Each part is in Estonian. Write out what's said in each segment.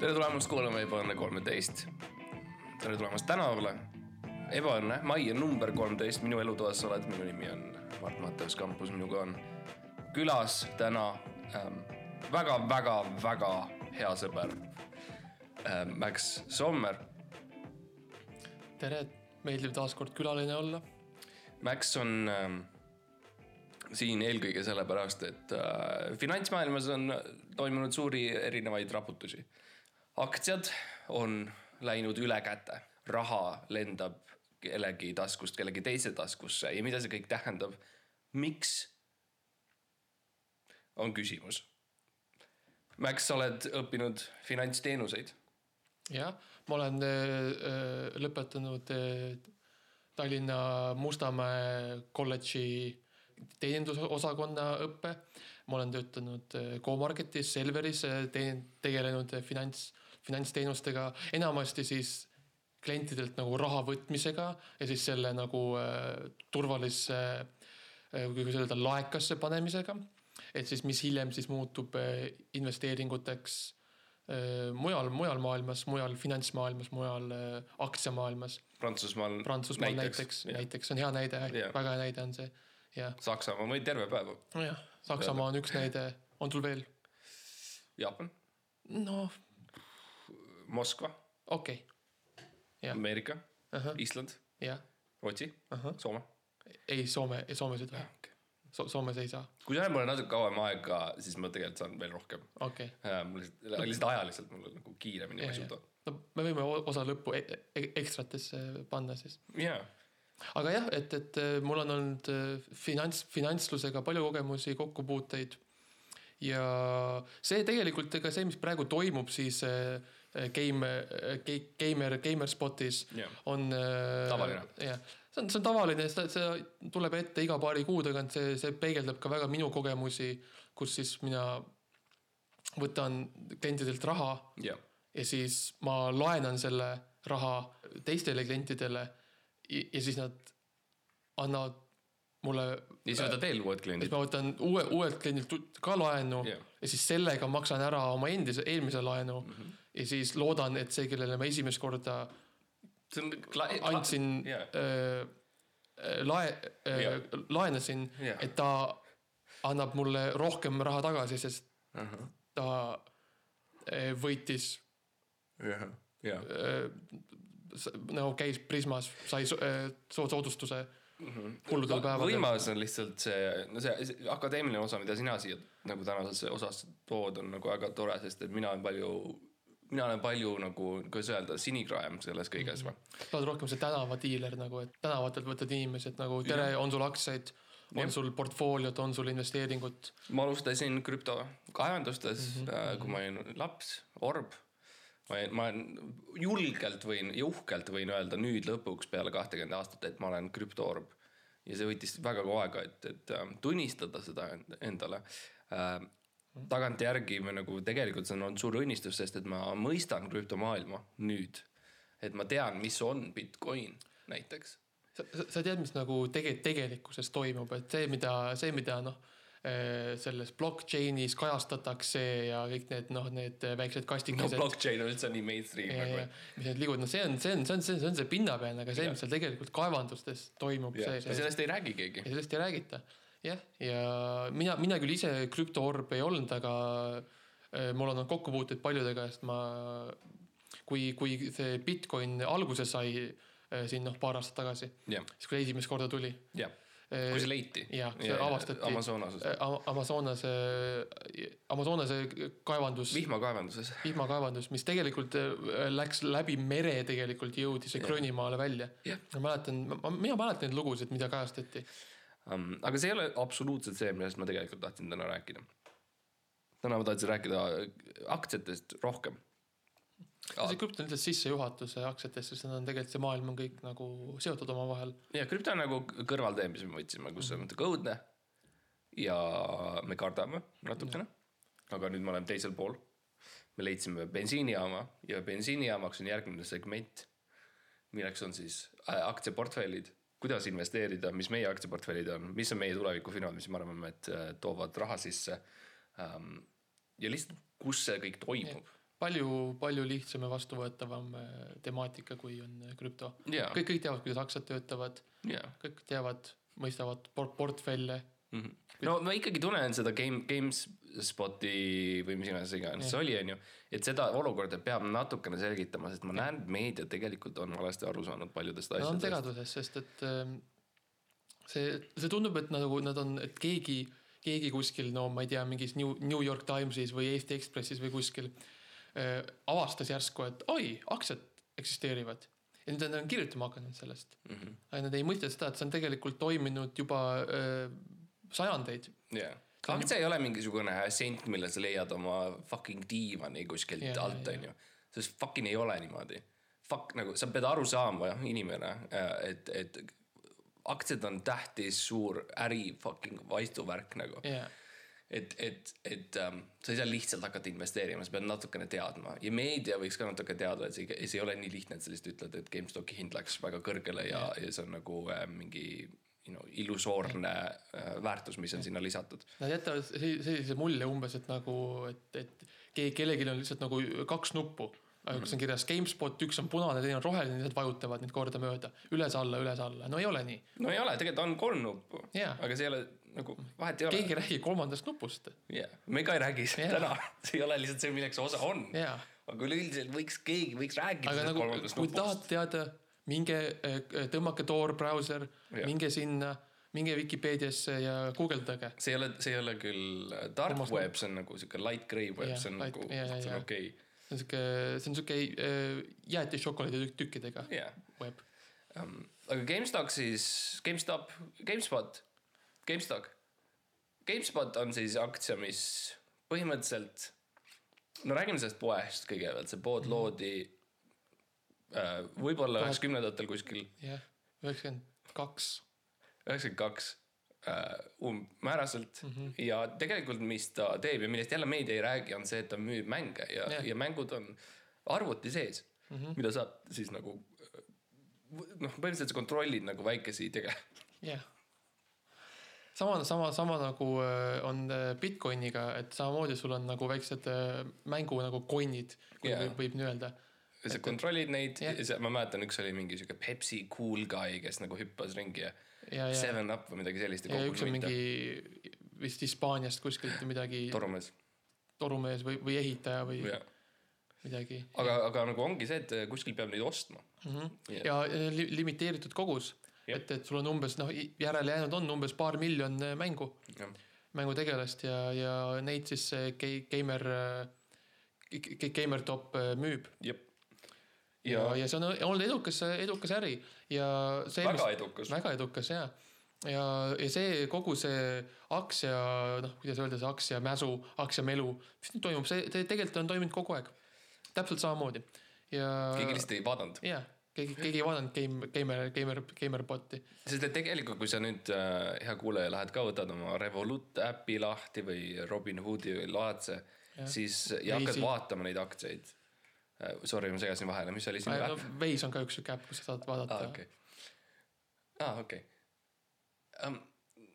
tere tulemast kuulama Ebaõnne kolmeteist. tere tulemast tänavale. ebaõnne, mai on number kolmteist, minu elutoas sa oled, minu nimi on Mart Matteus Kampus, minuga on külas täna ähm, väga-väga-väga hea sõber ähm, Max Sommer. tere, meeldib taas kord külaline olla. Max on ähm, siin eelkõige sellepärast, et äh, finantsmaailmas on toimunud suuri erinevaid raputusi. aktsiad on läinud üle käte, raha lendab kellegi taskust kellegi teise taskusse ja mida see kõik tähendab? miks? on küsimus. Max, sa oled õppinud finantsteenuseid. jah, ma olen äh, lõpetanud äh, Tallinna Mustamäe kolledži teenindusosakonna õppe. ma olen töötanud äh, Comarketis, Selveris, tegelenud äh, finants, finantsteenustega, enamasti siis klientidelt nagu raha võtmisega ja siis selle nagu äh, turvalisse äh,, kuidas öelda, laekasse panemisega. et siis, mis hiljem siis muutub investeeringuteks mujal, mujal maailmas, mujal finantsmaailmas, mujal äh, aktsiamaailmas. Prantsusmaal. Prantsusmaal näiteks, näiteks on hea näide väga hea näide on see. jah, Saksamaa või terve päeva. nojah, Saksamaa on üks näide, on sul veel? Jaapan, noh, Moskva, okei. Okay.. Ameerika, ahah, Island, jah, Rootsi, ahah, Soome. ei Soome, Soomes ei tohi so,, Soomes ei saa, kui sa annad mulle natuke kauem aega, siis ma tegelikult saan veel rohkem. okei okay.. mul lihtsalt, lihtsalt ajaliselt mul on nagu kiiremini ma ei suuda. no me võime osa lõppu e e ekstratesse panna siis. jaa, aga jah, et, et äh, mul on olnud äh, finants, finantslusega palju kogemusi, kokkupuuteid. ja see tegelikult, ega see, mis praegu toimub, siis äh, äh, game, gamer, Gamerspotis jah, on. Tavaline. jah, see on, see on tavaline, see, tuleb ette iga paari kuu tagant, see, see peegeldab ka väga minu kogemusi, kus siis mina võtan klientidelt raha jah, ja siis ma laenan selle raha teistele klientidele ja, ja siis nad annavad mulle. ja siis võtad veel uued siis kliendid. ma võtan uue, uuelt kliendilt ka laenu Jah. ja siis sellega maksan ära oma endise, eelmise laenu mm. -hmm. ja siis loodan, et see, kellele ma esimest korda see on kla-, andsin Jah. äh, lae- Jah. äh,, laenasin Jah., et ta annab mulle rohkem raha tagasi, sest ta äh, võitis jah, jah, äh, nagu käis Prismas, sai äh, so- soodustuse hulludel päevadel. võimas on lihtsalt see, no see, see akadeemiline osa, mida sina siia nagu tänasesse osasse tood, on nagu väga tore, sest et mina olen palju, mina olen palju nagu, kuidas öelda, sinikraem selles kõiges või. sa oled rohkem see tänavadiiler nagu, et tänavatelt võtad inimesed nagu tere, on sul aktsiaid, on sul portfooliot, on sul investeeringut. ma alustasin krüptokaevandustes mm, -hmm. kui ma olin laps, orb. ma, ma julgelt võin ja uhkelt võin öelda nüüd lõpuks peale kahtekümmet aastat, et ma olen krüptoorb. ja see võttis väga kaua aega, et, et ähm, tunnistada seda end- endale äh,. Tagantjärgi me nagu tegelikult see on olnud suur õnnistus, sest et ma mõistan krüptomaailma nüüd. et ma tean, mis on Bitcoin näiteks. sa, sa tead, mis nagu tege-, tegelikkuses toimub, et see, mida, see, mida noh, selles blockchain'is kajastatakse ja kõik need noh, need väiksed no kastikesed. blockchain on üldse nii mainstream ja nagu. mis need liiguvad, no see on, see on, see on, see on, see pinnapealne, aga see, mis seal tegelikult kaevandustes toimub, sellest ei räägi keegi sellest ei räägita. jah, ja mina, mina küll ise krüptoorb ei olnud, aga äh, mul on olnud kokkupuuteid paljudega, sest ma, kui, kui see Bitcoin alguse sai äh, siin noh, paar aastat tagasi, jah, siis kui esimest korda tuli. jah, kui see leiti. jah, see avastati. Amazonases, Amazonase, Amazonase kaevandus, vihmakaevanduses. vihmakaevandus, mis tegelikult äh, läks läbi mere tegelikult jõudis Gröönimaale välja Jah.. ma mäletan, mina mäletan neid lugusid, mida kajastati. Um, aga see ei ole absoluutselt see, millest ma tegelikult tahtsin täna rääkida. täna ma tahtsin rääkida aktsiatest rohkem. see krüpto on lihtsalt sissejuhatus aktsiatesse, sest nad on tegelikult see maailm on kõik nagu seotud omavahel. ja krüpto on nagu kõrvaltee, mis me võtsime, kus on natuke õudne. ja me kardame natukene. aga nüüd me oleme teisel pool. me leidsime bensiinijaama ja bensiinijaamaks on järgmine segment, milleks on siis äh, aktsiaportfellid, kuidas investeerida, mis meie aktsiaportfellid on, mis on meie tulevikufirmad, mis me arvame, et äh, toovad raha sisse ähm,. ja lihtsalt, kus see kõik toimub. palju, palju lihtsam ja vastuvõetavam äh, temaatika, kui on äh, krüpto. ja, kõik, kõik teavad, kuidas aktsiad töötavad, ja. kõik teavad, mõistavad port- portfelle. Mhm. no ma ikkagi tunnen seda game, GameSpoti või mis iganes iganes see oli, onju. et seda olukorda peab natukene selgitama, sest ma näen, et meedia tegelikult on valesti aru saanud paljudest Nad on asjadest. segaduses, sest et ähm, see, see tundub, et nagu nad on, et keegi, keegi kuskil, no ma ei tea, mingis New, New York Timesis või Eesti Ekspressis või kuskil äh, avastas järsku, et oi, aktsiad eksisteerivad. ja nüüd nad on kirjutama hakanud sellest. Mhm. aga nad ei mõista seda, et see on tegelikult toiminud juba äh, sajandeid. jah, aktsia ei ole mingisugune sent, mille sa leiad oma fucking diivani kuskilt yeah, alt, onju. sest fucking ei ole niimoodi. Fuck nagu sa pead aru saama, inimene, et, et aktsiad on tähtis suur äri fucking vaistuvärk nagu. jaa, et, et, et ähm, sa ei saa lihtsalt hakata investeerima, sa pead natukene teadma ja meedia võiks ka natuke teada, et see, see ei ole nii lihtne, et sa lihtsalt ütled, et GameStopi hind läks väga kõrgele ja, ja see on nagu äh, mingi you know, illusoorne äh, väärtus, mis on sinna lisatud. nad jätavad selli- sellise mulje umbes, et nagu, et, et keegi, kellelgi on lihtsalt nagu kaks nuppu. kus on kirjas GameSpot, üks on punane, teine on roheline, nad vajutavad neid kordamööda üles-alla, üles-alla, no ei ole nii. no ei ole, tegelikult on kolm nuppu Jaa. aga see ei ole nagu vahet ei ole. keegi ei räägi kolmandast nupust. yeah. me ka ei räägi Jaa. täna, see ei ole lihtsalt see, milleks osa on. jaa, aga üleüldiselt võiks keegi võiks rääkida aga nagu, kui tahad teada, minge, tõmmake Tor brauser, minge sinna, minge Vikipeediasse ja guugeldage. see ei ole, see ei ole küll dark Kolmas web, see on nagu siuke light grey web, Jaa, see on light- nagu, see on okei. see on sihuke, see on sihuke äh, jäätisšokolaadi tükk- tükkidega jah, web. aga GameStop siis, GameStop, GameSpot, GameStop. GameSpot on siis aktsia, mis põhimõtteliselt, no räägime sellest poest kõigepealt, see pood loodi äh, võib-olla Tuhat- üheksakümnendatel kuskil jah, üheksakümmend kaks. üheksakümmend kaks äh, umbmääraselt mm. -hmm. ja tegelikult, mis ta teeb ja millest jälle meedia ei räägi, on see, et ta müüb mänge ja yeah., ja mängud on arvuti sees mm. -hmm. mida saab siis nagu noh, põhimõtteliselt sa kontrollid nagu väikesi tege-, jah. sama, sama, sama nagu äh, on äh, Bitcoiniga, et samamoodi sul on nagu väiksed äh, mängu nagu coin'id, kui Jaa. võib, võib nii öelda. Ja sa kontrollid neid jah. ja ma mäletan, üks oli mingi siuke Pepsi cool guy, kes nagu hüppas ringi ja, ja, ja, Seven Up või midagi sellist. ja üks on mingi vist Hispaaniast kuskilt midagi torumees. torumees või, või ehitaja või ja, midagi. aga, aga nagu ongi see, et kuskil peab neid ostma. Jah. ja li limiteeritud kogus, et, et sul on umbes noh, järele jäänud on umbes paar miljon äh, mängu, mängutegelast ja, ja neid siis see Gamer, Gamer Top äh, müüb. jep. Ja, ja, see on olnud edukas, edukas äri ja see. väga edukas. väga edukas ja, ja, ja see kogu see aktsia, noh, kuidas öelda, see aktsiamäsu, aktsiamelu, mis nüüd toimub, see, see tegelikult on toiminud kogu aeg. täpselt samamoodi ja. keegi lihtsalt ei vaadanud. jah, keegi, keegi ei vaadanud game, gamer, gamer, gamerbot'i. sest et tegelikult, kui sa nüüd äh, hea kuulaja lähed ka, võtad oma Revolut äpi lahti või Robinhoodi või laadse, siis ja hakkad vaatama neid aktsiaid. Sorry, ma segasin vahele, mis oli sinu No, äpp? Waze on ka üks siuke äpp, kus sa saad vaadata aa, okei. aa, okei.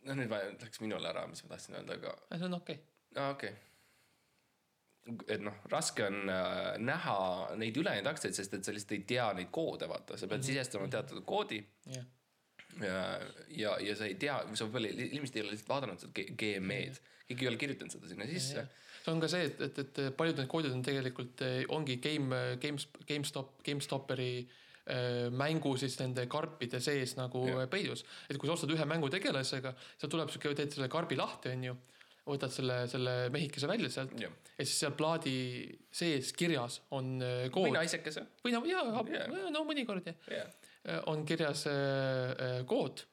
no nüüd läks minule ära, mis ma tahtsin öelda, aga see on okei aa, okei. et noh, raske on äh, näha neid ülejäänud aktsiaid, sest et sa lihtsalt ei tea neid koode, vaata, sa pead sisestama teatud koodi okay., jah. ja, ja, ja sa ei tea, sa võib-olla ilmselt ei ole lihtsalt vaadanud seda GME-d, keegi ei ole kirjutanud seda sinna sisse. see on ka see, et, et, et paljud need koodid on tegelikult, ongi game, games, GameStop, GameStoperi äh, mängu siis nende karpide sees nagu yeah. peidus. et kui sa ostad ühe mängutegelasega, seal tuleb siuke, teed selle karbi lahti, onju, võtad selle, selle mehikese välja sealt jah, ja siis seal plaadi sees kirjas on äh, kood või. naisekese, või no Jah. yeah., no mõnikord jah, jah. On kirjas äh, äh, kood.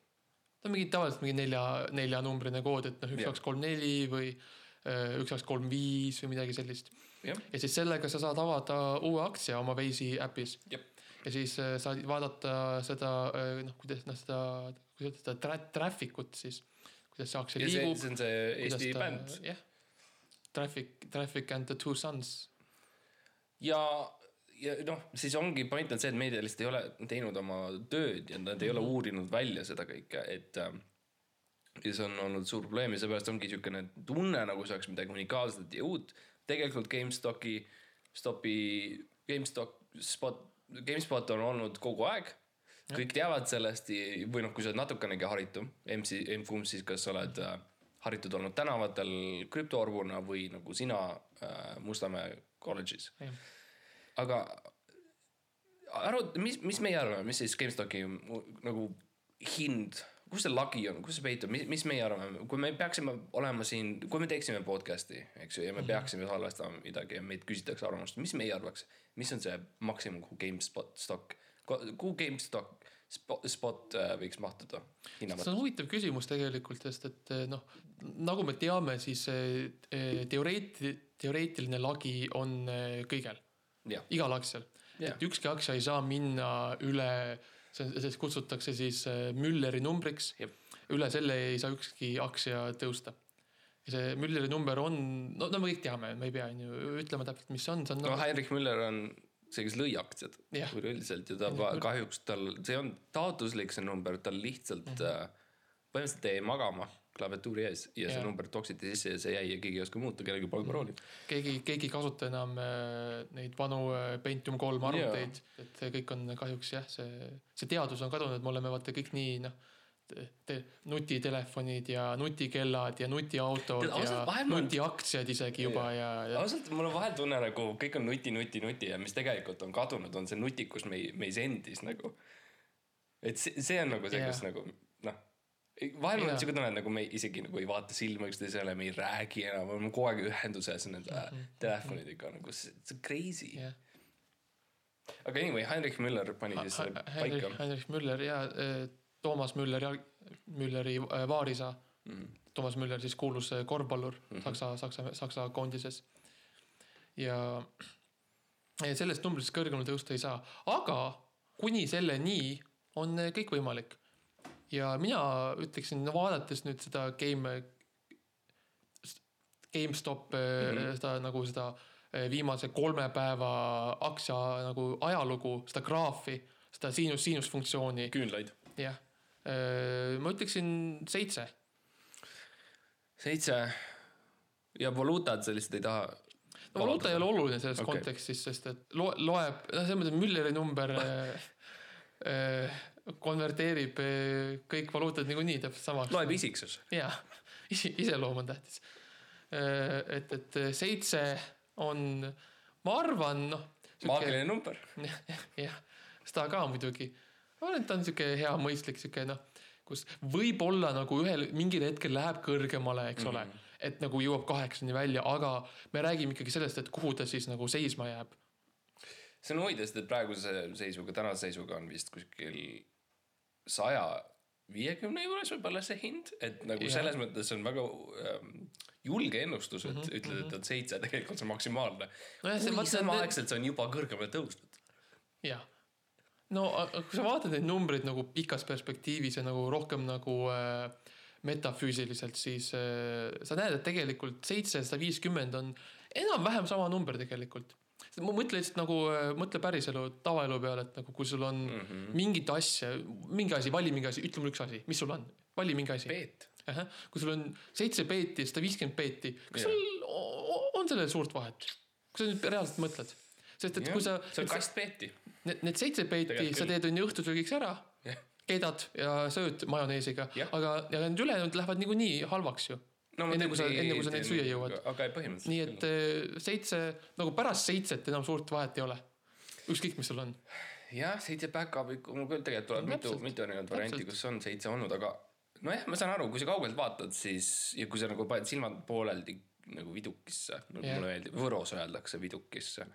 ta on mingi tavaliselt mingi nelja, neljanumbrine kood, et noh, üks, kaks, kolm, neli või äh, üks, kaks, kolm, viis või midagi sellist. ja siis sellega sa saad avada uue aktsia oma Waze'i äpis ja siis äh, saad vaadata seda äh, noh, kuidas noh, seda, kuidas seda tra traffic ut siis, kuidas see aktsia liigub. see on see Eesti bänd. jah, Traffic, Traffic and the Two Sons. ja, ja noh, siis ongi point on see, et meedia lihtsalt ei ole teinud oma tööd ja nad ei ole uurinud välja seda kõike, et ähm, ja see on olnud suur probleem ja seepärast ongi niisugune tunne, nagu see oleks midagi unikaalset ja uut. tegelikult GameStoki, Stopi, GameStop, Spot, GameSpot on olnud kogu aeg. kõik teavad sellest või noh, kui sa oled natukenegi haritum, MC, M-kumb siis, kas sa oled äh, haritud olnud tänavatel krüptoorbuna või nagu sina äh, Mustamäe kolledžis. Aga arvata, mis, mis meie arvame, mis siis GameStoki mu- nagu hind, kus see lagi on, kus see peitub, mis, mis meie arvame, kui me peaksime olema siin, kui me teeksime podcast'i, eks ju, ja me peaksime salvestama midagi ja meid küsitakse arvamust, mis meie arvaks, mis on see maksimum, kuhu GameSpot stock, kuhu GameStop spot, spot äh, võiks mahtuda see on huvitav küsimus tegelikult, sest et eh, noh, nagu me teame, siis eh, teoreeti-, teoreetiline lagi on kõigel, igal aktsial et ükski aktsia ei saa minna üle, see, kutsutakse siis eh, Mülleri numbriks. Üle selle ei saa ükski aktsia tõusta. ja see Mülleri number on, no, no me kõik teame, me ei pea on ju ütlema täpselt, mis see on, see on no nagu, Heinrich Müller on see, kes lõi aktsiad üleüldiselt ja ta kahjuks tal, see on taotluslik, see number, tal lihtsalt mm -hmm. põhimõtteliselt jäi magama klaviatuuri ees ja see Jah. number toksiti sisse ja see jäi ja keegi ei oska muuta, kellelgi pole parooli. keegi, keegi ei kasuta enam äh, neid vanu äh, Pentium kolm arvuteid, et see kõik on kahjuks jah, see, see teadus on kadunud, me oleme vaata kõik nii noh, nutitelefonid ja nutikellad ja nutiautod Tead, ja vahel nutiaktsiad isegi juba ja, ja ausalt, mul on vahel tunne nagu kõik on nuti, nuti, nuti ja mis tegelikult on kadunud, on see nutikus mei-, meis endis nagu. et see, see on nagu see, kus nagu noh, vahel mul on siuke tunne, nagu me isegi nagu ei vaata silma üksteisele, me ei räägi enam, me oleme kogu aeg ühenduses nende mm -hmm. telefonidega nagu see, on crazy. jah. aga anyway, Heinrich Müller pani siis selle paika,. Heinrich Müller ja äh, Toomas Müller ja Mülleri äh, vaarisa Mhm. Toomas Müller siis kuulus äh, korvpallur mm -hmm. Saksa, Saksa, Saksa koondises. ja sellest numbrist kõrgemale tõusta ei saa, aga kuni selleni on äh, kõik võimalik. Ja mina ütleksin, vaadates nüüd seda game, GameStop mm. -hmm. seda nagu seda äh, viimase kolme päeva aktsia nagu ajalugu, seda graafi, seda siinus, siinusfunktsiooni, küünlaid. jah. ma ütleksin seitse, seitse ja valuutad lihtsalt ei taha. no valuuta ei ole oluline selles okay. kontekstis, sest et loe, loeb, noh, selles mõttes Mülleri number äh, konverteerib äh, kõik valuutad niikuinii täpselt samaks. loeb isiksus. jaa, iseloom on tähtis. et, et seitse on, ma arvan, noh. maagiline number. jah, seda ka muidugi. ma arvan, et ta on sihuke hea mõistlik sihuke noh, kus võib-olla nagu ühel mingil hetkel läheb kõrgemale, eks ole mm. -hmm. et nagu jõuab kaheksani välja, aga me räägime ikkagi sellest, et kuhu ta siis nagu seisma jääb. see on huvitav, sest et praeguse seisuga, tänase seisuga on vist kuskil saja viiekümne juures võib-olla see hind, et nagu ja. selles mõttes on väga ähm, julge ennustus, et mm -hmm, ütled, et on seitse, tegelikult see on maksimaalne need- samaaegselt see on juba kõrgemale tõusnud. jah. no kui sa vaatad neid numbreid nagu pikas perspektiivis ja nagu rohkem nagu äh, metafüüsiliselt, siis äh, sa näed, et tegelikult seitsesada viiskümmend on enam-vähem sama number tegelikult. Mõtle lihtsalt nagu, mõtle päriselu, tavaelu peale, et nagu kui sul on mm. -hmm. mingit asja, mingi asi, vali mingi asi, ütle mulle üks asi, mis sul on, vali mingi asi. Peet, kui sul on seitse peeti, sada viiskümmend peeti, kas sul on sellel suurt vahet? kui sa nüüd reaalselt mõtled, sest et kui sa, see on kast peeti. need, need seitse peeti sa teed on ju õhtusöögiks ära, keedad ja sööd majoneesiga, aga, ja need ülejäänud lähevad niikuinii halvaks ju. Enne kui sa, enne kui sa neid süüa jõuad. aga põhimõtteliselt. nii et eh, seitse, nagu pärast seitset enam suurt vahet ei ole. ükskõik, mis sul on. jah, seitse back-up'i, mul küll tegelikult tuleb No mitu, mitu erinevat varianti, kus on seitse olnud, aga nojah, ma saan aru, kui sa kaugelt vaatad, siis ja kui sa nagu paned silmad pooleldi nagu vidukisse, nagu Jah. mulle meeldib, Võros öeldakse vidukisse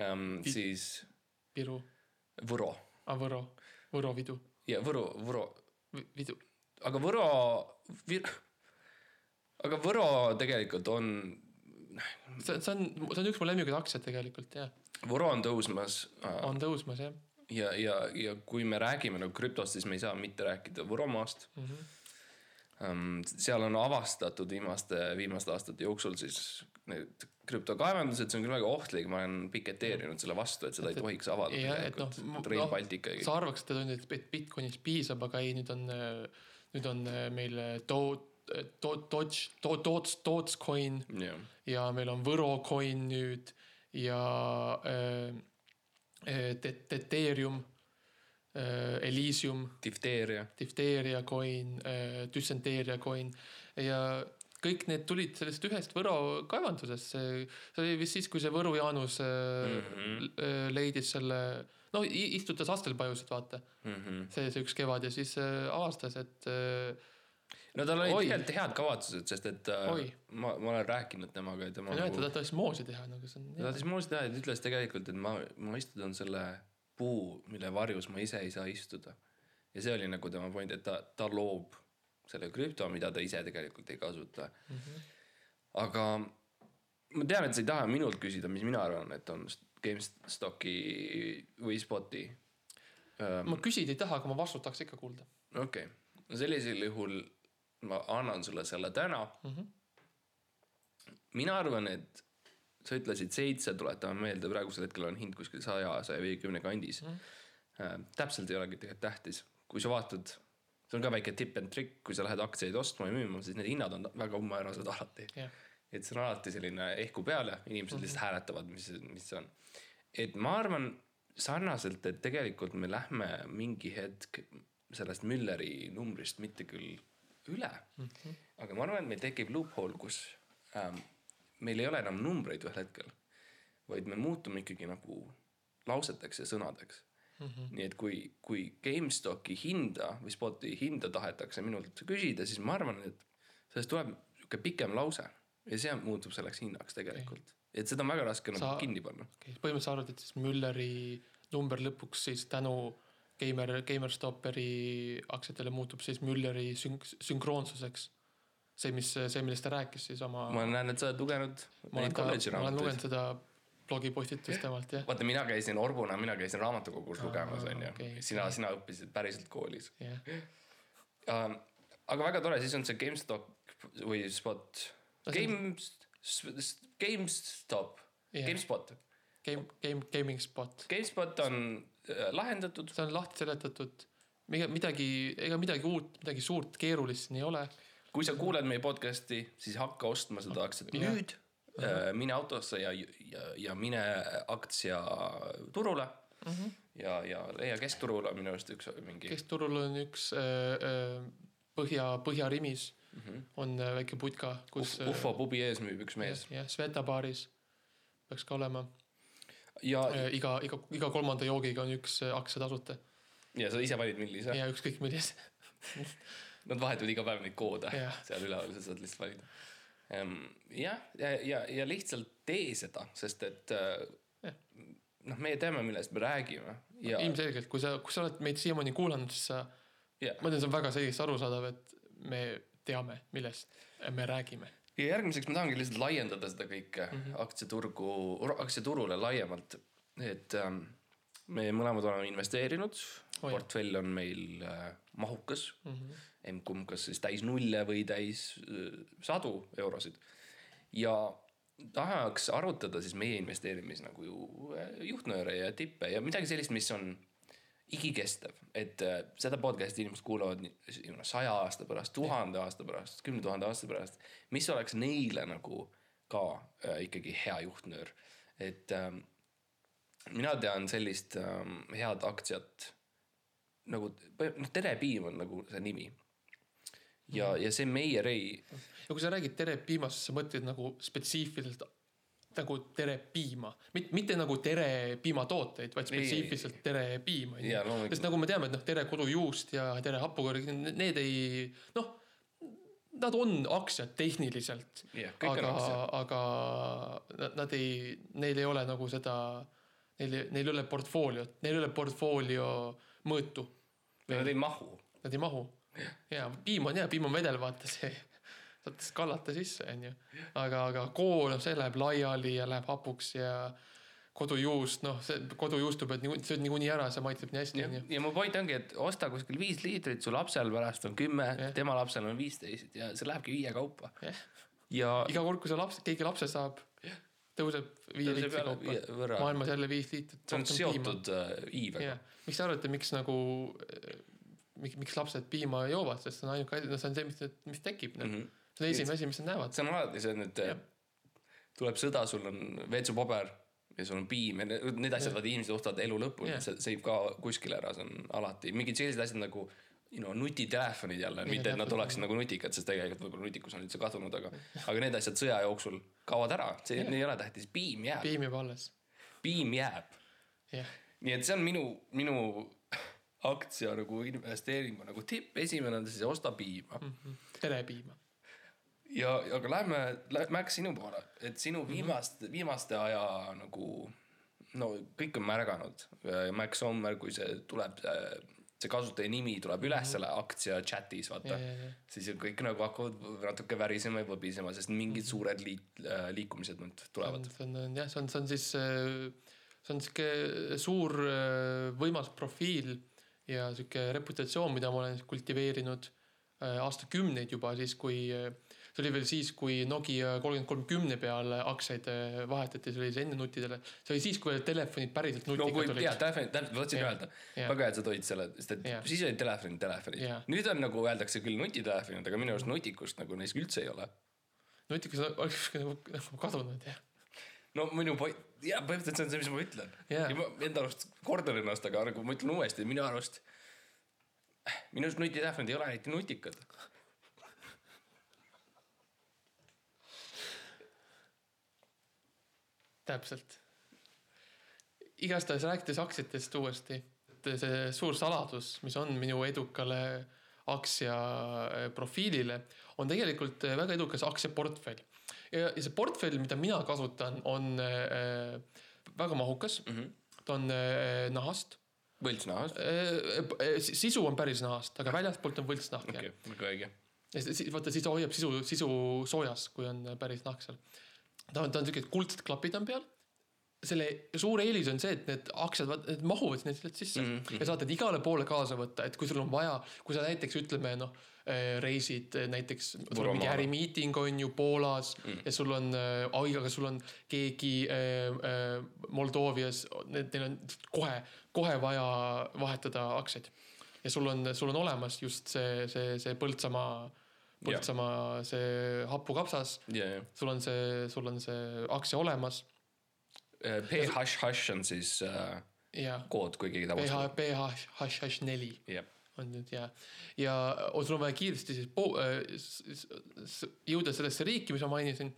um,, siis Viru, Võro Võro, Võro vidu, ja Võro, Võro, vidu. aga Võro, aga Võro tegelikult on, see, see on, see on üks mu lemmikuid aktsiaid tegelikult jah, Võro on tõusmas uh, on tõusmas jah ja, ja, ja kui me räägime nagu krüptost, siis me ei saa mitte rääkida Võromaast mm. -hmm. seal on avastatud viimaste, viimaste aastate jooksul siis need krüptokaevandused, see on küll väga ohtlik, ma olen piketeerinud selle vastu, et seda ei tohiks avada jah, et noh Rail Baltic ja sa arvaks, et nüüd et Bitcoinist piisab, aga ei, nüüd on, nüüd on meil Do-, Do-, Dodge, Do-, Dots, Dotscoin jah, ja meil on Võrocoin nüüd ja äh, äh, Ethereum äh,, Elysium, difteeria, Difteeria coin äh,, Düsenteeria coin ja kõik need tulid sellest ühest Võro kaevandusest, see, see oli vist siis, kui see Võru Jaanus mm. -hmm. leidis selle, no istutas astelpajusid, vaata, Mhm. see, see üks kevad ja siis avastas, et no tal olid tegelikult head kavatsused, sest et äh, Oi. ma, ma olen rääkinud temaga ja tema jah, et ta nagu, tahtis moosi teha nagu see ta on. tahtis muuseas teha, et ütles tegelikult, et ma, ma istutan selle puu, mille varjus ma ise ei saa istuda. ja see oli nagu tema point, et ta, ta loob selle krüpto, mida ta ise tegelikult ei kasuta mm. -hmm. aga ma tean, et sa ei taha minult küsida, mis mina arvan, et on GameStoki või Spoti ma küsida ei taha, aga ma vastust tahaks ikka kuulda okei okay., no sellisel juhul ma annan sulle selle täna mm. Mhm. -hmm. mina arvan, et sa ütlesid seitse, tuletame meelde, praegusel hetkel on hind kuskil saja, saja viiekümne kandis mm. -hmm. täpselt ei olegi tegelikult tähtis, kui sa vaatad, see on ka väike tipp and trick, kui sa lähed aktsiaid ostma ja müüma, siis need hinnad on väga umbmäärased alati jah, et see on alati selline ehku peale, inimesed lihtsalt hääletavad, mis, mis see on. et ma arvan sarnaselt, et tegelikult me lähme mingi hetk sellest Mülleri numbrist mitte küll üle mm, -hmm. aga ma arvan, et meil tekib loophole, kus ähm, meil ei ole enam numbreid ühel hetkel, vaid me muutume ikkagi nagu lauseteks ja sõnadeks mm. -hmm. nii et kui, kui GameStoki hinda või Spoti hinda tahetakse minult küsida, siis ma arvan, et sellest tuleb niisugune pikem lause ja see muutub selleks hinnaks tegelikult okay.. et seda on väga raske nagu Sa- kinni panna. okei, põhimõtteliselt sa arvad, et siis Mülleri number lõpuks siis tänu Gamer, GamerStopperi aktsiatele muutub siis Mülleri sünk-, sünkroonsuseks. see, mis, see, millest ta rääkis siis oma. ma näen, et sa oled lugenud ma olen ka, ma olen lugenud seda blogipostitust temalt jah, vaata, mina käisin Orbuna, mina käisin raamatukogus lugemas, onju okei,. sina, sina õppisid päriselt koolis jah. um,. aga väga tore, siis on see GameStop või Spot. Game, GameStop, Jah. GameSpot. Game, game, gaming spot, GameSpot on äh, lahendatud, see on lahti seletatud. midagi, ega midagi uut, midagi suurt, keerulist siin ei ole. kui sa kuuled meie podcast'i, siis hakka ostma seda aktsiat nüüd. mine autosse ja, ja, ja mine aktsiaturule mm. -hmm. ja, ja leia keskturul on minu arust üks mingi. keskturul on üks äh, äh, põhja, Põhjarimis mm -hmm. on äh, väike putka, kus. Ufo pubi ees müüb üks mees jah, Sveta baaris peaks ka olema. ja, iga, iga, iga kolmanda joogiga on üks äh, aktsia tasuta ja sa ise valid, millise. ja ükskõik millise. Nad vahetavad iga päev neid koode Jah. seal üleval, sa saad lihtsalt valida. jah, ja, ja, ja lihtsalt tee seda, sest et äh, Jah. noh, meie teame, millest me räägime ja, ilmselgelt, kui sa, kui sa oled meid siiamaani kuulanud, siis sa, ja ma tean, see on väga selgesti arusaadav, et me teame, millest me räägime. Ja järgmiseks ma tahangi lihtsalt laiendada seda kõike mm -hmm. aktsiaturgu, aktsiaturule laiemalt, et ähm, me mõlemad oleme investeerinud Oh portfell on meil äh, mahukas mm. -hmm. emb-kumb kas siis täis nulle või täis äh, sadu eurosid. ja tahaks arutada siis meie investeerimis nagu ju äh, juhtnööre ja tippe ja midagi sellist, mis on igikestev, et äh, seda podcast'i inimesed kuulavad saja aasta pärast, tuhande aasta pärast, kümne tuhande aasta pärast. mis oleks neile nagu ka äh, ikkagi hea juhtnöör, et ähm, mina tean sellist ähm, head aktsiat nagu noh, Terepiim on nagu see nimi. ja mm, ja see meie Rei, ja kui sa räägid tere piimast, siis sa mõtled nagu spetsiifiliselt nagu tere piima, mitte nagu tere piimatooteid, vaid spetsiifiliselt tere piim on ju. Jaa, loomulikult. sest nagu me teame, et noh, tere kodujuust ja tere hapukõrg, need ei noh, nad on aktsiad tehniliselt on aga aga nad- ei, neil ei ole nagu seda, neil, neil ei ole portfooliot, neil ei ole portfoolio mõõtu, nad ei mahu. nad ei mahu. ja piim on hea, piim on vedel, vaata see, saad kallata sisse, onju. aga, aga kool, see läheb laiali ja läheb hapuks ja kodujuust, noh, see kodujuustu pead niikuinii, sööd niikuinii ära, see maitseb nii hästi, ja onju. ja mu point ongi, et osta kuskil viis liitrit, su lapsel pärast on kümme Jah., tema lapsel on viisteist ja see lähebki viie kaupa Jah.. ja iga kord, kui see laps, keegi lapse saab, tõuseb viie liitri kaupa maailmas jälle viis liitrit. see on seotud äh, iivega jah, miks te arvate, miks nagu, miks, miks lapsed piima joovad, sest see on ainuke asi, no see on see, mis, mis tekib, noh. Mhm. See on esimene asi, mis nad näevad. see on alati see, et tuleb sõda, sul on WC-paber ja sul on piim ja need, asjad, vaata inimesed ostavad elu lõpuni Jah., see seib ka kuskile ära, see on alati mingid sellised asjad nagu you know, nutitelefonid jälle, mitte et nad oleksid nagu nutikad, sest tegelikult võib-olla nutikus on üldse kadunud, aga, aga need asjad sõja jooksul kaovad ära, see Jah. ei ole tähtis, piim jääb, piim jääb alles. piim jääb. nii et see on minu, minu aktsia nagu investeeringu nagu tipp, esimene on siis osta piima telepiima. ja, aga lähme, Max sinu poole, et sinu viimast, viimaste aja nagu no kõik on märganud. Max Sommer, kui see tuleb, see kasutaja nimi tuleb üles selle aktsia chat'is, vaata Ja, ja, ja. siis kõik nagu hakkavad natuke värisema ja võbisema, sest mingid suured liit-, liikumised nüüd tulevad. see on, on jah, see on, see on siis, see on sihuke suur äh, võimas profiil ja sihuke reputatsioon, mida ma olen kultiveerinud äh, aastakümneid juba siis, kui äh, see oli veel siis, kui Nokia kolmkümmend kolm kümne peale aktsiaid äh, vahetati, see oli enne nutidele. see oli siis, kui telefonid päriselt no kui nutikad jah, olid. telefoni, täpselt, ma tahtsin öelda, väga hea, et sa tõid selle, sest et Jah. siis olid telefonid, telefonid nüüd on nagu öeldakse küll nutitelefonid, aga minu arust nutikust nagu neis üldse ei ole nutikas oleks nagu nagu kadunud jah. no minu point, jaa, põhimõtteliselt see on see, mis ma ütlen Jaa. ja ma enda arust kordan ennast, aga nagu ma ütlen uuesti, minu arust, minu arust nutitelefonid ei ole eriti nutikad. täpselt. igastahes rääkides aktsiatest uuesti, et see suur saladus, mis on minu edukale aktsia äh, profiilile, on tegelikult äh, väga edukas aktsiaportfell. ja, ja see portfell, mida mina kasutan, on äh, väga mahukas mm. -hmm. ta on äh, nahast võltsnahast. sisu on päris nahast, aga väljastpoolt on võltsnahk okay.. väga õige. vaata, siis ta hoiab sisu, sisu soojas, kui on päris nahk seal. Ta on, ta on siuke, kuldsed klapid on peal. selle suur eelis on see, et need aktsiad, need mahuvad sinna sealt sisse mm -hmm. ja saad need igale poole kaasa võtta, et kui sul on vaja, kui sa näiteks ütleme noh, reisid eh, näiteks, sul on mingi ärimiiting on ju Poolas Mm. mm. ja sul on äh,, oi, aga sul on keegi äh, äh, Moldoovias, neil on kohe, kohe vaja vahetada aktsiaid ja sul on, sul on olemas just see, see, see Põltsamaa, Põltsamaa see hapukapsas, ja, ja. sul on see, sul on see aktsia olemas. PHH on siis äh, ja kood, kui keegi PH tahab. PHH neli jah, on nüüd ja, ja sul on vaja kiiresti siis po-, jõuda sellesse riiki, mis ma mainisin,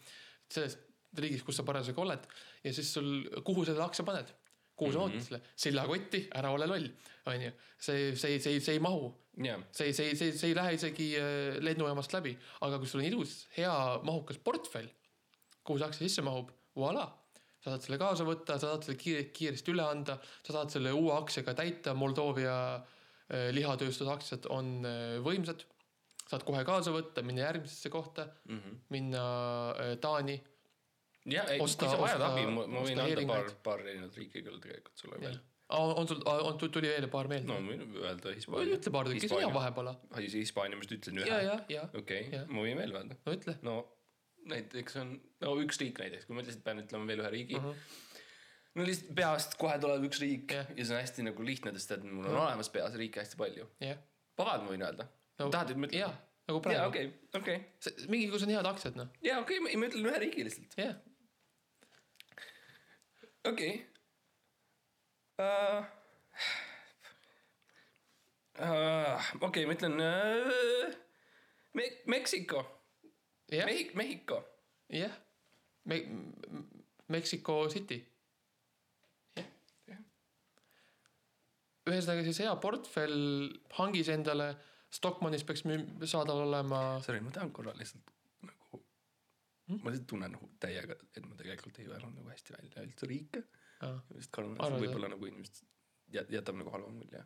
sellest riigist, kus sa parasjagu oled ja siis sul, kuhu sa selle aktsia paned, kuhu sa Mhm. ootad selle, seljakotti, ära ole loll, onju. see, see, see, see ei mahu, jah, see, see, see, see ei lähe isegi äh, lennujaamast läbi, aga kui sul on ilus, hea mahukas portfell, kuhu see aktsia sisse mahub, voilà, sa saad selle kaasa võtta, sa saad selle kiire, kiiresti üle anda, sa saad selle uue aktsiaga täita, Moldoovia äh, lihatööstuse aktsiad on äh, võimsad, saad kohe kaasa võtta, minna järgmisesse kohta, minna äh, Taani, jah, kui Osta- vajad osta- abi, ma ma võin osta anda paar paar erinevat riiki küll tegelikult sulle veel. On sul, on, tuli veel paar meelde no no,? ma võin öelda Hispaania. ütle paar tükki, see on hea vahepeal. Hispaania, ma just ütlesin ühe. okei, ma võin veel öelda. no ütle no näiteks on, no üks riik näiteks, kui ma lihtsalt pean ütlema veel ühe riigi uh. uh. -huh. no lihtsalt peast kohe tuleb üks riik Jah. ja see on hästi nagu lihtne, sest et mul on Mhm. olemas peas riike hästi palju. jah, vabalt ma võin öelda No, tahad, et ma ütlen? jaa, nagu jaa, praegu. okei, okei. mingi, kus on head aktsiad, noh, jaa, okei, ma ütlen ühe riigi lihtsalt. jah. okei uh,. Uh, okei, ma ütlen uh, Me-, Meksiko, jah, Mehhik-, Mehhiko. jah. Me-, Mexico City. jah Jah.. ühesõnaga siis hea portfell hangis endale, Stockmannis peaks saadaval olema, Sorry, ma tahan korra lihtsalt nagu Hmm? ma lihtsalt tunnen nagu täiega, et ma tegelikult ei öelnud nagu hästi välja üldse riike. Sest see võib-olla nagu inimesed jät-, jätab nagu halva mulje.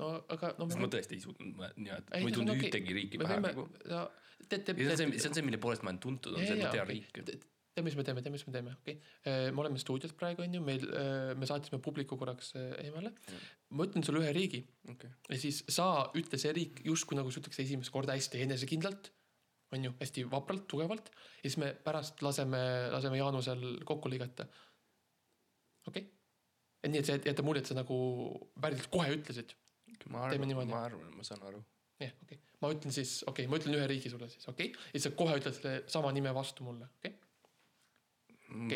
no aga no sest ma tõesti ei suutnud nii-öelda, ma ei tundnud okei. ühtegi riiki pähe nagu., ja see on see, see on see, mille poolest ma olen tuntud, on see, et ma tean riike. tead, mis me teeme, tead, mis me teeme, okei okay.. me oleme stuudios praegu on ju, meil, me saatsime publiku korraks äh, eemale. ma ütlen sulle ühe riigi okei, ja siis sa ütle see riik justkui nagu sa ütleks esimest korda hästi enesekindlalt. on ju, hästi vapralt, tugevalt ja siis me pärast laseme, laseme Jaanusel kokku lõigata. Okei okay.? et nii, et see jätab mulje, et sa nagu päriselt kohe ütlesid. ma arvan, ma arvan, ma saan aru. jah, okei okay.. ma ütlen siis, okei okay,, ma ütlen ühe riigi sulle siis, okei okay?. ja sa kohe ütled selle sama nime vastu mulle, okei okay?.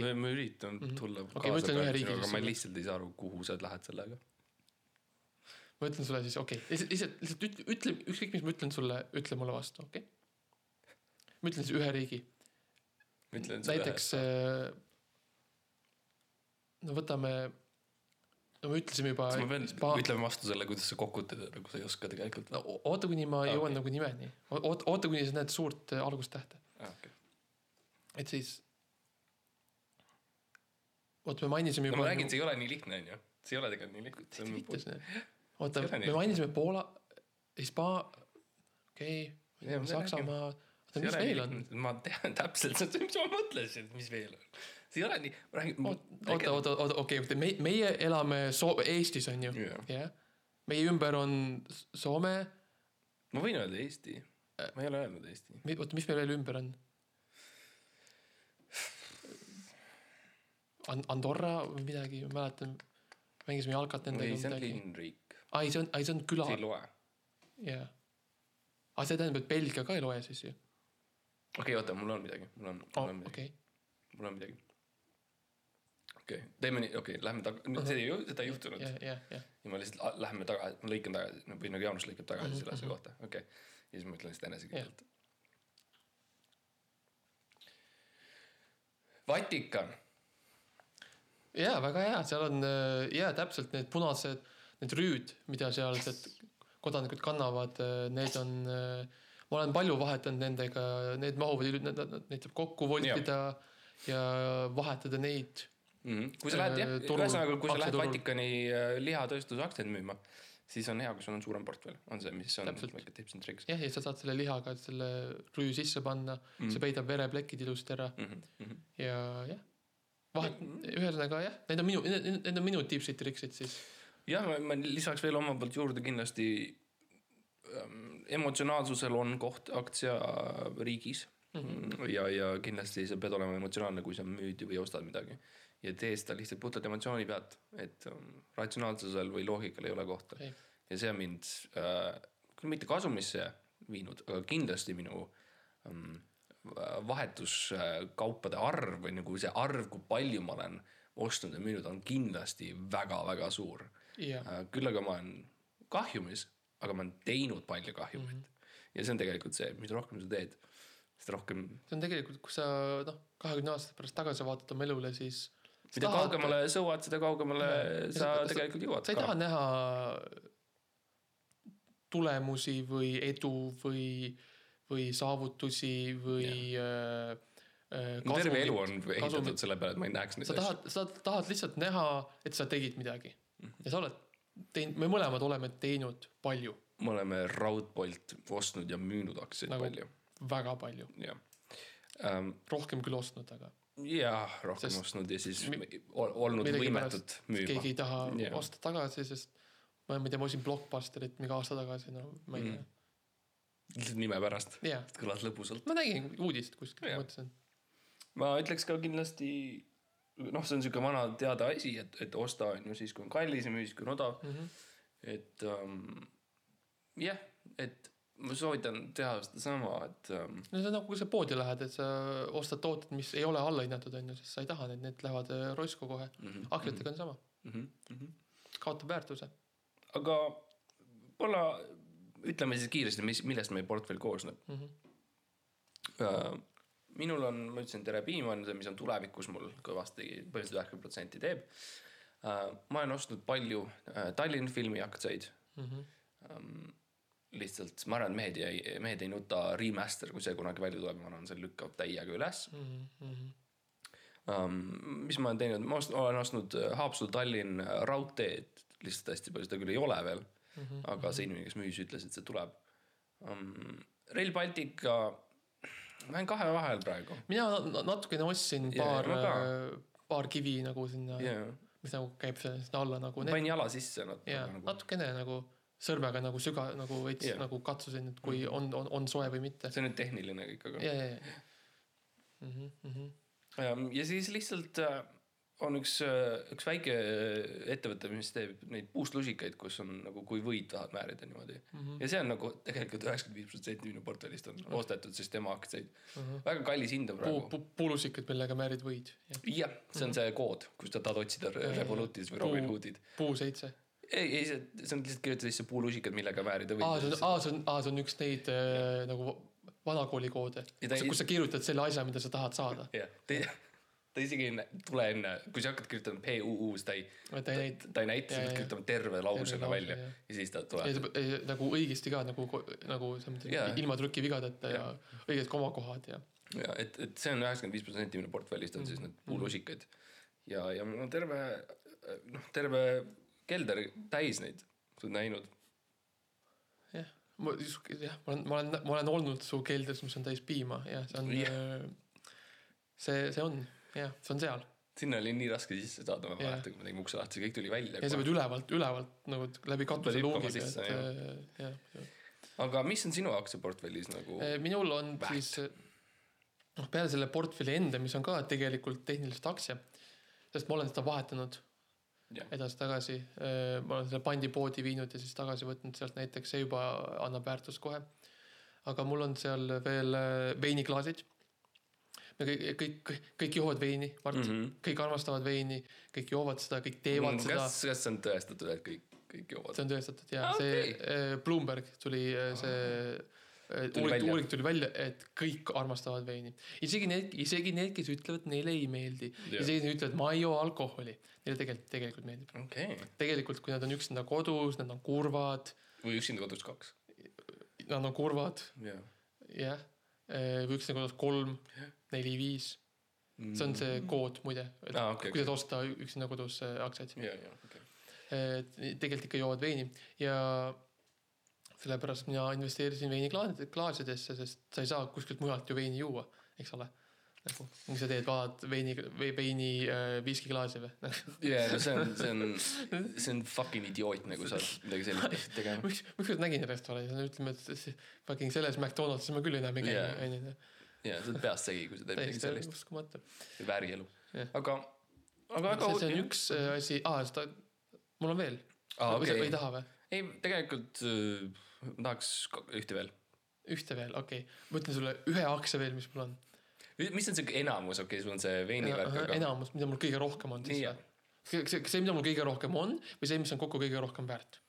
ma ma üritan Mhm. tulla Okei, ma ütlen ühe riigi aga ma lihtsalt ei saa aru, kuhu sa lähed sellega. ma ütlen sulle siis, okei okay., lihtsalt, lihtsalt, ütle, ütle, ükskõik, mis ma ütlen sulle, ütle mulle vastu, okei okay?. ma ütlen siis ühe riigi, näiteks äh, no võtame, no me ütlesime juba kas ma pean Hispa-, ütlema vastu selle, kuidas sa kokutad, nagu sa ei oska tegelikult no oota, kuni ma Aa, jõuan okei. nagu nimeni, oota, oota, kuni sa näed suurt äh, algustähte, ah,. Okay. et siis. vot me mainisime no juba. ma räägin, see ei ole nii lihtne, onju. see ei ole tegelikult nii lihtne. on viitas need, oota me mainisime Poola, Hispa-, okei okay,, Saksamaa, mis ei ole veel on? ma tean täpselt seda, mis ma mõtlesin, mis veel on. see ei ole nii, ma räägin. oota, oota, oota, okei, oota, me, meie elame So-, Eestis on ju, Jah. meie ümber on Soome, ma võin öelda Eesti. ma ei ole öelnud Eesti. oota, mis meil veel ümber on? And-, Andorra või midagi, ma mäletan, mängisime jalkat ei, nendega see on linnriik. aa, ei, see on, ei see on küla see, ei loe. jah. aa, see tähendab, et Belgia ka ei loe siis ju. okei, oota, mul on midagi, mul on, mul on midagi, okei, mul on midagi. okei, teeme nii, okei, lähme taga, see ei, seda ei juhtunud. jah, jah, jah. ja ma lihtsalt lähme tagasi, ma lõikan tagasi, või nagu Jaanus lõikab tagasi Mhm, selle asja mhm. kohta, okei okay.. ja siis ma ütlen lihtsalt enesekindlalt. Vatikan, jaa, väga hea, seal on äh, jaa, täpselt need punased, need rüüd, mida sealsed kodanikud kannavad, need on, ma olen palju vahetanud nendega, need mahuvad, neid saab kokku voltida ja vahetada neid. kui sa lähed jah Äh,, ühesõnaga, kui sa lähed. Vatikani äh, lihatööstuse aktsiaid müüma, siis on hea, kui sul on suurem portfell, on see, mis on Täpselt. väike tips and tricks jah, ja sa saad selle lihaga selle rüü sisse panna mm., see peidab vereplekid ilusti ära mm. -hmm. ja jah, vahet, ühesõnaga jah, need on minu, need on minu tipsid, triksid siis. jah, ma lisaks veel oma poolt juurde kindlasti emotsionaalsusel on koht aktsiariigis mm. -hmm. ja, ja kindlasti sa pead olema emotsionaalne, kui sa müüd või ostad midagi. ja tee seda lihtsalt puhtalt emotsiooni pealt, et ähm, ratsionaalsusel või loogikal ei ole kohta Ei.. ja see on mind äh, küll mitte kasumisse viinud, aga kindlasti minu ähm, vahetuskaupade arv või nagu see arv, kui palju ma olen ostnud ja müünud, on kindlasti väga-väga suur jah, Äh, küll aga ma olen kahjumis, aga ma olen teinud palju kahjumit mm. -hmm. ja see on tegelikult see, mida rohkem sa teed, seda rohkem, see on tegelikult, kui sa noh, kahekümne aasta pärast tagasi vaatad oma elule, siis. mida kaugemale sõuad, seda kaugemale Ja sa sa- tegelikult jõuad sa ei taha näha tulemusi või edu või, või saavutusi või äh, äh, mu terve kasumit. elu on kasumit. ehitatud selle peale, et ma ei näeks neid sa asju. tahad, sa tahad lihtsalt näha, et sa tegid midagi Mhm. ja sa oled teinud, me mõlemad oleme teinud palju, me oleme raudpolt ostnud ja müünud aktsiaid Nagu- palju, väga palju, jah. Ähm,. rohkem küll ostnud, aga jah, rohkem Sest ostnud ja siis mi- ol- olnud võimetud müüma. keegi ei taha yeah. osta tagasi, sest ma ma ei tea, ma ostsin Blockbusterit mingi aasta tagasi, no ma ei Mm. tea. Lihtsalt nime pärast, jaa, kõlas lõbusalt. ma nägin uudist kuskil, mõtlesin, ma ütleks ka kindlasti, noh, see on siuke vana teada asi, et, et osta on ju siis, kui on kallis ja müü siis, kui on odav. Mhm. et um, jah, et ma soovitan teha sedasama, et um, no see on nagu, kui sa poodi lähed, et sa ostad tooted, mis ei ole allahinnatud, on ju, sest sa ei taha neid, need lähevad äh, roisku kohe. Mhm, aktsiatega on sama, mm -hmm, mm -hmm. kaotab väärtuse. aga võib-olla ütleme siis kiiresti, mis, millest meie portfell koosneb Mm -hmm. uh,. Minul on, ma ütlesin, Terepiim on see, mis on tulevikus mul kõvasti, põhimõtteliselt üheksakümmend protsenti teeb uh,. ma olen ostnud palju uh, Tallinna filmi aktsiaid Mm -hmm. lihtsalt ma arvan, et mehed ei, mehed ei nuta remaster, kui see kunagi välja tuleb, ma arvan, see lükkab täiega üles Mm -hmm. um,. mis ma olen teinud, ma olen ostnud äh, Haapsalu-Tallinn raudteed, lihtsalt hästi palju, seda küll ei ole veel mm, Mhm. -hmm. aga see inimene, kes müüs, ütles, et see tuleb um,. Rail Baltica, ma olen kahe vahel praegu mina na- natukene ostsin paar ka. äh, paar kivi nagu sinna yeah.. mis nagu käib sinna alla nagu panin jala sisse natuke ja nagu. natukene nagu sõrmega nagu süga nagu veits Jaa. nagu katsusin, et kui on, on, on soe või mitte. see on nüüd tehniline kõik, aga ja, ja, ja. Mhm, mhm. ja, ja siis lihtsalt äh, on üks, üks väike ettevõte, mis teeb neid puustlusikaid, kus on nagu, kui võid tahad määrida niimoodi mm. -hmm. ja see on nagu tegelikult üheksakümmend viis protsenti minu portfellist on ostetud, sest tema aktsiaid mm. -hmm. väga kallis hind on praegu,. puu, puulusikad, millega määrid võid. jah, see on see kood, kus sa tahad otsida Revolutis või Robin Hoodid. puu seitse. ei, ei see, see on lihtsalt kirjutatud sisse puulusikad, millega määrida aa, see on, võid. aa, see on, aa, see on üks neid äh, nagu vanakooli koode, ta kus sa kirjutad selle asja, mida sa tahad saada. jah, ta ta isegi ei tule enne, kui sa hakkad kirjutama PUU, siis ta ei, ta ei näita ta ei näita, sa pead kirjutama terve lausena lause, välja jah. ja siis ta ja tuleb. ta- ja nagu õigesti ka nagu, nagu selles mõttes ilma trükivigadeta ja õiged komakohad ja. ja et, et see on üheksakümmend viis protsenti minu portfellist on siis need puulusikad ja, ja mul on terve noh, terve kelder täis neid, sa oled näinud. jah, ma, jah, ma olen, ma olen, ma olen olnud su keldris, mis on täis piima ja see on yeah., see, see on jah, see on seal sinna oli nii raske sisse saada, ma mäletan, kui me tegime ukse lahti, see kõik tuli välja ja sa. pead ülevalt, ülevalt nagu läbi katuse hüppama luugi pead sisse,, jah, jah. aga mis on sinu aktsiaportfellis nagu? minul on Väht. siis noh, peale selle portfelli enda, mis on ka tegelikult tehniliselt aktsia, sest ma olen seda vahetanud edasi-tagasi. ma olen selle pandipoodi viinud ja siis tagasi võtnud sealt näiteks, see juba annab väärtust kohe. aga mul on seal veel äh, veiniklaasid. Me kõik, kõik, kõik joovad veini, Mart mm. -hmm. kõik armastavad veini, kõik joovad seda, kõik teevad seda kas, kas see on tõestatud, et kõik, kõik joovad? see on tõestatud ja Ah, ah, see okay. Bloomberg tuli äh, see äh, Tuli uuring uuring tuli välja, et kõik armastavad veini. isegi need, isegi need, kes ütlevad, neile ei meeldi Jah. isegi need ütlevad, ma ei joo alkoholi, neile tegelikult, tegelikult meeldib. okay., tegelikult, kui nad on üksinda kodus, nad on kurvad, või üksinda kodus kaks. nad on kurvad, jah. jah, või üksinda kodus kolm, neli, viis, see on see kood muide, et Aa, okei, kuidas osta üksinda kodus äh, aktsiaid. ja, ja, okei. et tegelikult ikka joovad veini ja sellepärast mina investeerisin veiniklaaside, klaasidesse, sest sa ei saa kuskilt mujalt ju veini juua, eks ole. nagu, mis sa teed, vaatad veini, veini äh, viskiklaasi või? ja, no see on, see on, see on fucking idiootne, kui sa oled midagi sellist peaksid tegema. miks, miks ma nägin restoranis, ütleme, et fucking selles McDonaldsis ma küll enam ei käi Jaa., onju. ja sa oled peast segi, kui sa teed midagi sellist. uskumatu. väärielu Jah.. aga, aga väga see, on üks äh, asi, aa, seda, mul on veel aa, või sa okei ei. taha või? ei, tegelikult äh, tahaks ühte veel. ühte veel, okei okay.. ma ütlen sulle ühe aktsia veel, mis mul on. Mis on see enamus, okei okay,, sul on see veinivärk, aga. enamus, mida mul kõige rohkem on siis või? see, see, see, mida mul kõige rohkem on või see, mis on kokku kõige rohkem väärt?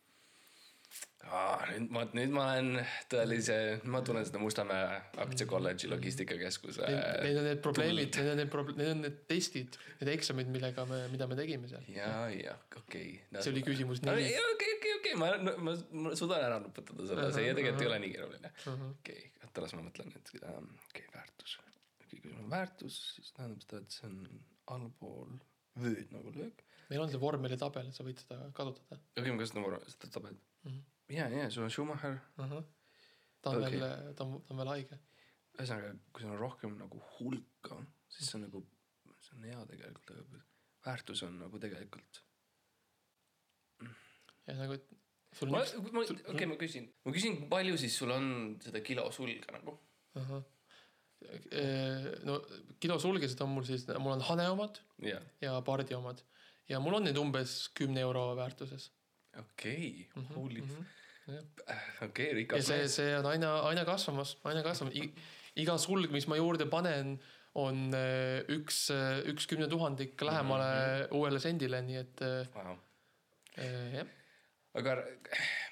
nüüd ma, nüüd ma olen tõelise, ma tunnen seda Mustamäe aktsiakolledži logistikakeskuse. Need on need probleemid, need on need proble-, need on need testid, need eksamid, millega me, mida me tegime seal. ja, ja okei okay.. see oli küsimus okei, neli. okei, okei, okei, ma, ma, ma suudan ära nuputada selle, see Ahah, tegelikult ei ahah. ole nii keeruline. Okei oota, las ma mõtlen, et ähm, okei okay,, väärtus. Kui sul on väärtus, siis tähendab seda, et see on allpool vööd nagu löök. meil on see vormelitabel, sa võid seda kasutada okei, ma kasutan korra seda tabelit mm Mhm. -hmm.. ja, ja sul on Schumacher. uh. -huh. ta on okay. veel, ta on, ta on veel haige. ühesõnaga, kui sul on rohkem nagu hulka, siis see on nagu, see on hea tegelikult, aga väärtus on nagu tegelikult. ja nagu, et sul okei okay,, ma küsin, ma küsin, palju siis sul on seda kilo sulga nagu? uh. -huh. No kilo sulgesed on mul siis, mul on hane omad jah, ja pardi omad ja mul on neid umbes kümne euro väärtuses. okei, holy f-, jah. okei, ja rikas see, mees. see on aina, aina kasvamas, aina kasvamas. iga sulg, mis ma juurde panen, on äh, üks, üks kümne tuhandik lähemale mm -hmm. uuele sendile, nii et Wow. äh, jah. Aga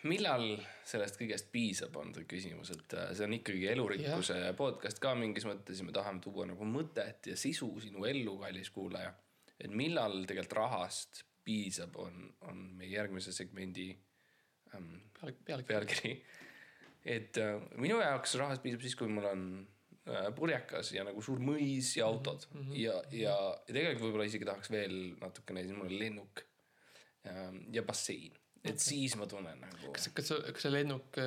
millal sellest kõigest piisab, on see küsimus, et äh, see on ikkagi elurikkuse yeah. podcast ka mingis mõttes ja me tahame tuua nagu mõtet ja sisu sinu ellu, kallis kuulaja. et millal tegelikult rahast piisab, on, on meie järgmise segmendi ähm, peale, peale. pealkiri. et äh, minu jaoks rahast piisab siis, kui mul on äh, purjekas ja nagu suur mõis ja autod mm -hmm. ja, ja, ja tegelikult võib-olla isegi tahaks veel natukene, siis mul on lennuk ja, ja bassein, et siis ma tunnen nagu. kas, kas, kas see lennuk,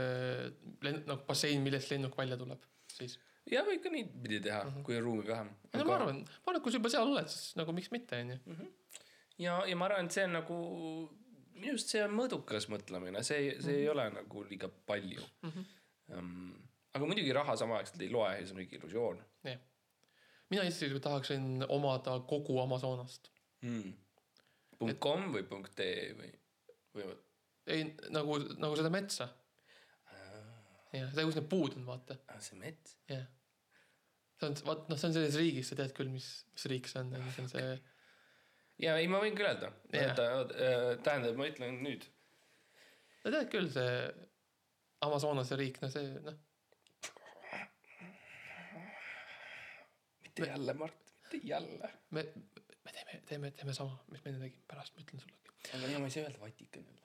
lennuk, nagu bassein, millest lennuk välja tuleb siis? ja võib ka niipidi teha mm, -hmm. kui on ruumi vähem. no ma arvan, ma arvan, et kui sa juba seal oled, siis nagu miks mitte, onju. ja, ja ma arvan, et see on nagu, minu arust see on mõõdukas mõtlemine, see, see mm -hmm. ei ole nagu liiga palju mm. -hmm. Um, aga muidugi raha samaaegselt ei loe ja see on mingi illusioon jah. mina isiklikult tahaksin omada kogu Amazonast. mm.. kom või ee või, või? ei, nagu, nagu seda metsa. jah, seda, kus need puud on, vaata, see mets. jah. see on, vaat noh, see on selles riigis, sa tead küll, mis, mis riik see on, see on see, ja ei, ma võin küll öelda yeah.. tähendab, ma ütlen nüüd. sa tead küll see Amazonase riik, no see, noh, mitte jälle, Mart, mitte jälle. me, me teeme, teeme, teeme sama, mis me enne tegime, pärast ma ütlen sulle. aga ja ma ei saa öelda Vatikanile.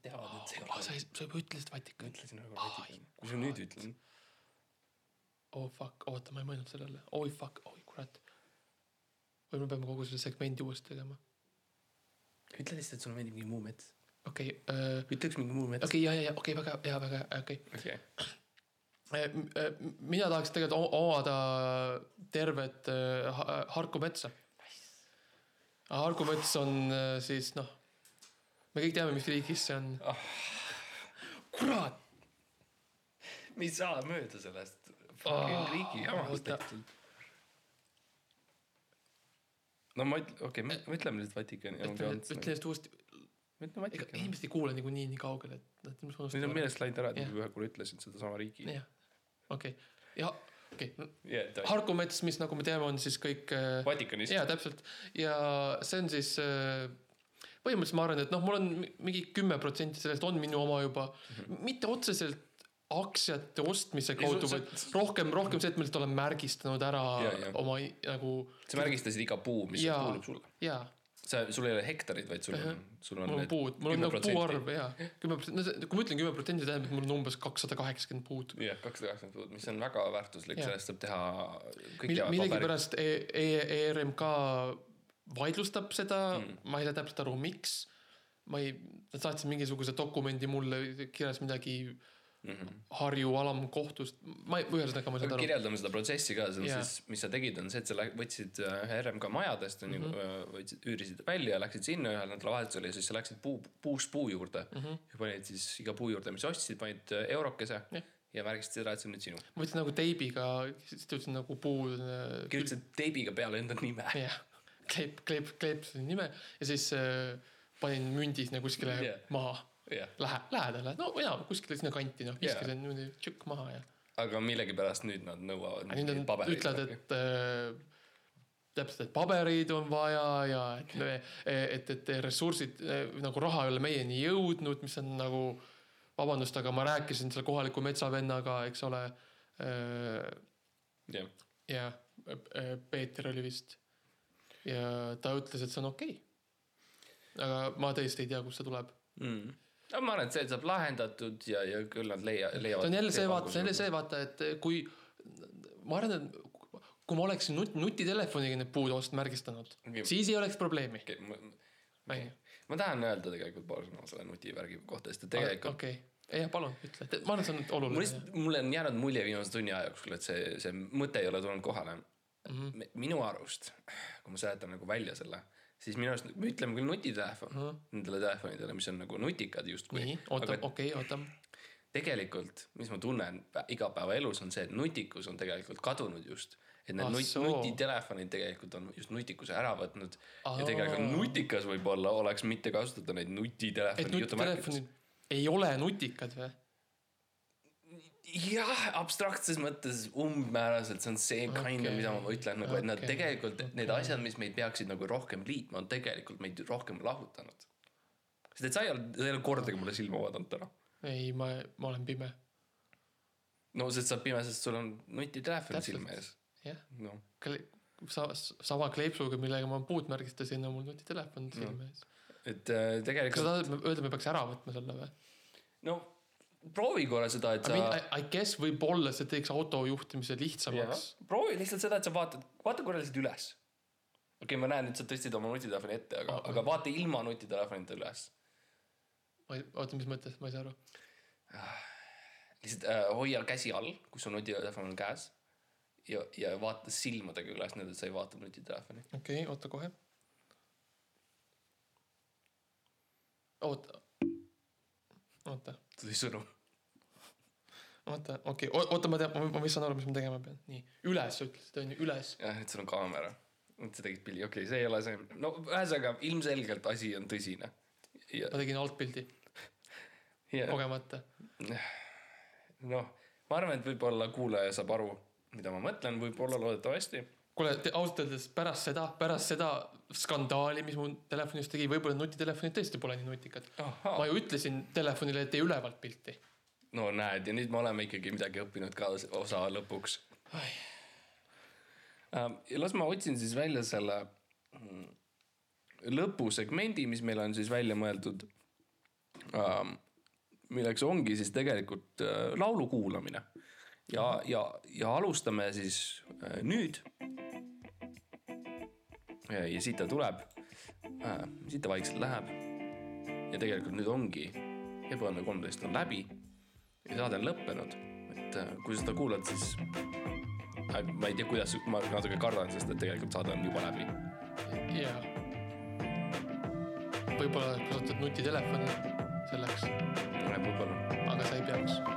Teavad, et see ole sa, sa juba ütlesid ma Vatikan. ütlesin ühe korra Vatikan. kui sa nüüd ütlen. oh fuck, oota, ma ei mõelnud sellele, oi fuck, oi kurat. või me peame kogu selle segmendi uuesti tegema. ütle lihtsalt, et sulle meeldib mingi muu mets. okei okay,, ütle üks mingi muu mets. okei, ja, ja, ja okei okay,, väga hea, väga hea, okei okei. okay.. mina tahaks tegelikult omada tervet äh, ha- Harku metsa. Harku mets on äh, siis noh, me kõik teame, mis riigis see on. kurat, me ei saa mööda sellest fucking riigi jamast tehtud. no ma ütlen, okei okay,, me ütleme lihtsalt Vatikani. ütle, ütle lihtsalt uuesti, ega Vatikani. inimesed ei kuule niikuinii nii kaugele, et nad nüüd on meelest läinud ära, et ma ühe korra ütlesin sedasama riigi. jah, okei, ja okei okay., Harku mets, mis nagu me teame, on siis kõik äh, Vatikanis. jaa, täpselt ja see on siis äh, põhimõtteliselt ma arvan, et noh, mul on mi- mingi kümme protsenti sellest on minu oma juba mm, -hmm. mitte otseselt aktsiate ostmise kaudu, vaid rohkem, rohkem see, et ma lihtsalt olen märgistanud ära Jaa, jaa. oma nagu sa märgistasid iga puu, mis Jaa. kuulub sulle. jaa, sa, sul ei ole hektarid, vaid sul on, sul on mul on puud, mul on nagu puuarv jaa, kümme protsenti, no see, kui ma ütlen kümme protsenti, tähendab, et mul on umbes kakssada kaheksakümmend puud. jah, kakssada kaheksakümmend puud, mis on väga väärtuslik, sellest saab teha millegipärast e e ERMK vaidlustab seda mm., ma ei saa täpselt aru, miks. ma ei, nad saatsid mingisuguse dokumendi mulle, kirjas midagi Mm -hmm. Harju alamkohtust, ma ei, ühesõnaga ma ei saanud aru. kirjeldame seda protsessi ka, on Jaa. siis, mis sa tegid, on see, et sa võtsid äh, RMK majadest on ju mm -hmm., võtsid, üürisid välja ja läksid sinna ühel nädalavahetusel ja siis sa läksid puu, puust puu juurde mm. -hmm. ja panid siis iga puu juurde, mis ostsid, panid äh, eurokese Jah. ja märkisid seda, et see on nüüd sinu. ma võtsin nagu teibiga, siis töötasin nagu puu. kirjutasid teibiga peale enda nime. jah, kleep, kleep, kleepsin nime ja siis äh, panin mündis nagu kuskile yeah. maha, jah, lähe, lähedale, no jaa, kuskile sinna kanti, noh, viskasin niimoodi tšükk maha ja. aga millegipärast nüüd nad nõuavad nüüd nad ütlevad, et äh, täpselt, et pabereid on vaja ja et me, et, et ressursid äh, nagu raha ei ole meieni jõudnud, mis on nagu vabandust, aga ma rääkisin selle kohaliku metsavennaga, eks ole äh,. jah, ja Peeter oli vist ja ta ütles, et see on okei okay.. aga ma tõesti ei tea, kust see tuleb. mm.. aga ma arvan, et see saab lahendatud ja, ja küll nad leia-, leiavad. see on jälle see vaata, see on jälle see vaata, et kui ma arvan, et kui ma oleksin nut-, nutitelefoniga need puud ost- märgistanud okay., siis ei oleks probleemi. okay,. ma, onju, ma tahan öelda tegelikult paar sõna selle nutivärgi kohta, sest et tegelikult okei, jah, palun ütle, ma arvan, see on mul oluline. lihtsalt, mulle on jäänud mulje viimase tunni aja jooksul, et see, see mõte ei ole tulnud kohale mm. -hmm. minu arust, kui ma seletan nagu välja selle, siis minu arust me ütleme küll nutitelefon mm -hmm. nendele telefonidele, mis on nagu nutikad justkui. Nii, oota, okei, oota. tegelikult, mis ma tunnen pä- igapäevaelus on see, et nutikus on tegelikult kadunud just. et need Ah nut, nutitelefonid tegelikult on just nutikuse ära võtnud Aa. ja tegelikult nutikas võib-olla oleks mitte kasutada neid et nutitelefoni jutumärkides nutitelefonid ei ole nutikad või? jah, abstraktses mõttes umbmääraselt, see on see kind Okei. of, mida ma ütlen nagu, et nad Okei. tegelikult okay. need asjad, mis meid peaksid nagu rohkem liitma, on tegelikult meid rohkem lahutanud. sest et sa ei ole, sa ei ole kordagi mulle silma vaadanud täna. ei, ma, ma olen pime, no sest sa oled pime, sest sul on nutitelefon silme ees. jah. noh, Sa, sama kleepsuga, millega ma puud märgistasin, on mul nutitelefon silme ees. et äh, kas sa tegelikult tahad öelda, me peaks ära võtma selle või? no proovi korra seda, et I sa mean, I, I guess võib-olla see teeks auto juhtimise lihtsamaks. proovi lihtsalt seda, et sa vaatad, vaata korra lihtsalt üles. okei okay,, ma näen, et sa tõstsid oma nutitelefoni ette, aga, aga vaata ilma nutitelefonita üles ma ei, oota, mis mõttes, ma ei saa aru. lihtsalt äh, hoia käsi all, kus su nutitelefon on käes ja, ja vaatas silmadega üles, nii et sa ei vaata nutitelefoni. okei okay,, oota kohe. oota, oota, tuli sõnum. oota, okei okay., oota, ma tean, ma vist saan aru, mis ma tegema pean. nii, üles ütlesid, on ju, üles. jah, et sul on kaamera. et sa tegid pildi, okei okay,, see ei ole see, no ühesõnaga ilmselgelt asi on tõsine. ja, ma tegin altpildi ja kogemata. noh, ma arvan, et võib-olla kuulaja saab aru, mida ma mõtlen, võib-olla loodetavasti. kuule, ausalt öeldes pärast seda, pärast seda skandaali, mis mu telefonis tegi, võib-olla nutitelefonid tõesti pole nii nutikad. ma ju ütlesin telefonile, et tee ülevalt pilti. no näed ja nüüd me oleme ikkagi midagi õppinud ka osa lõpuks. ja las ma otsin siis välja selle mm, lõpusegmendi, mis meil on siis välja mõeldud. milleks ongi siis tegelikult äh, laulu kuulamine ja, ja, ja alustame siis äh, nüüd. ja siit ta tuleb, siit ta vaikselt läheb. ja tegelikult nüüd ongi ebaõnne kolmteist on läbi ja saade on lõppenud, et äh, kui sa seda kuulad, siis äh, ma ei tea, kuidas, ma natuke kardan, sest et tegelikult saade on juba läbi. jaa. võib-olla kasutad nutitelefoni selleks. võib-olla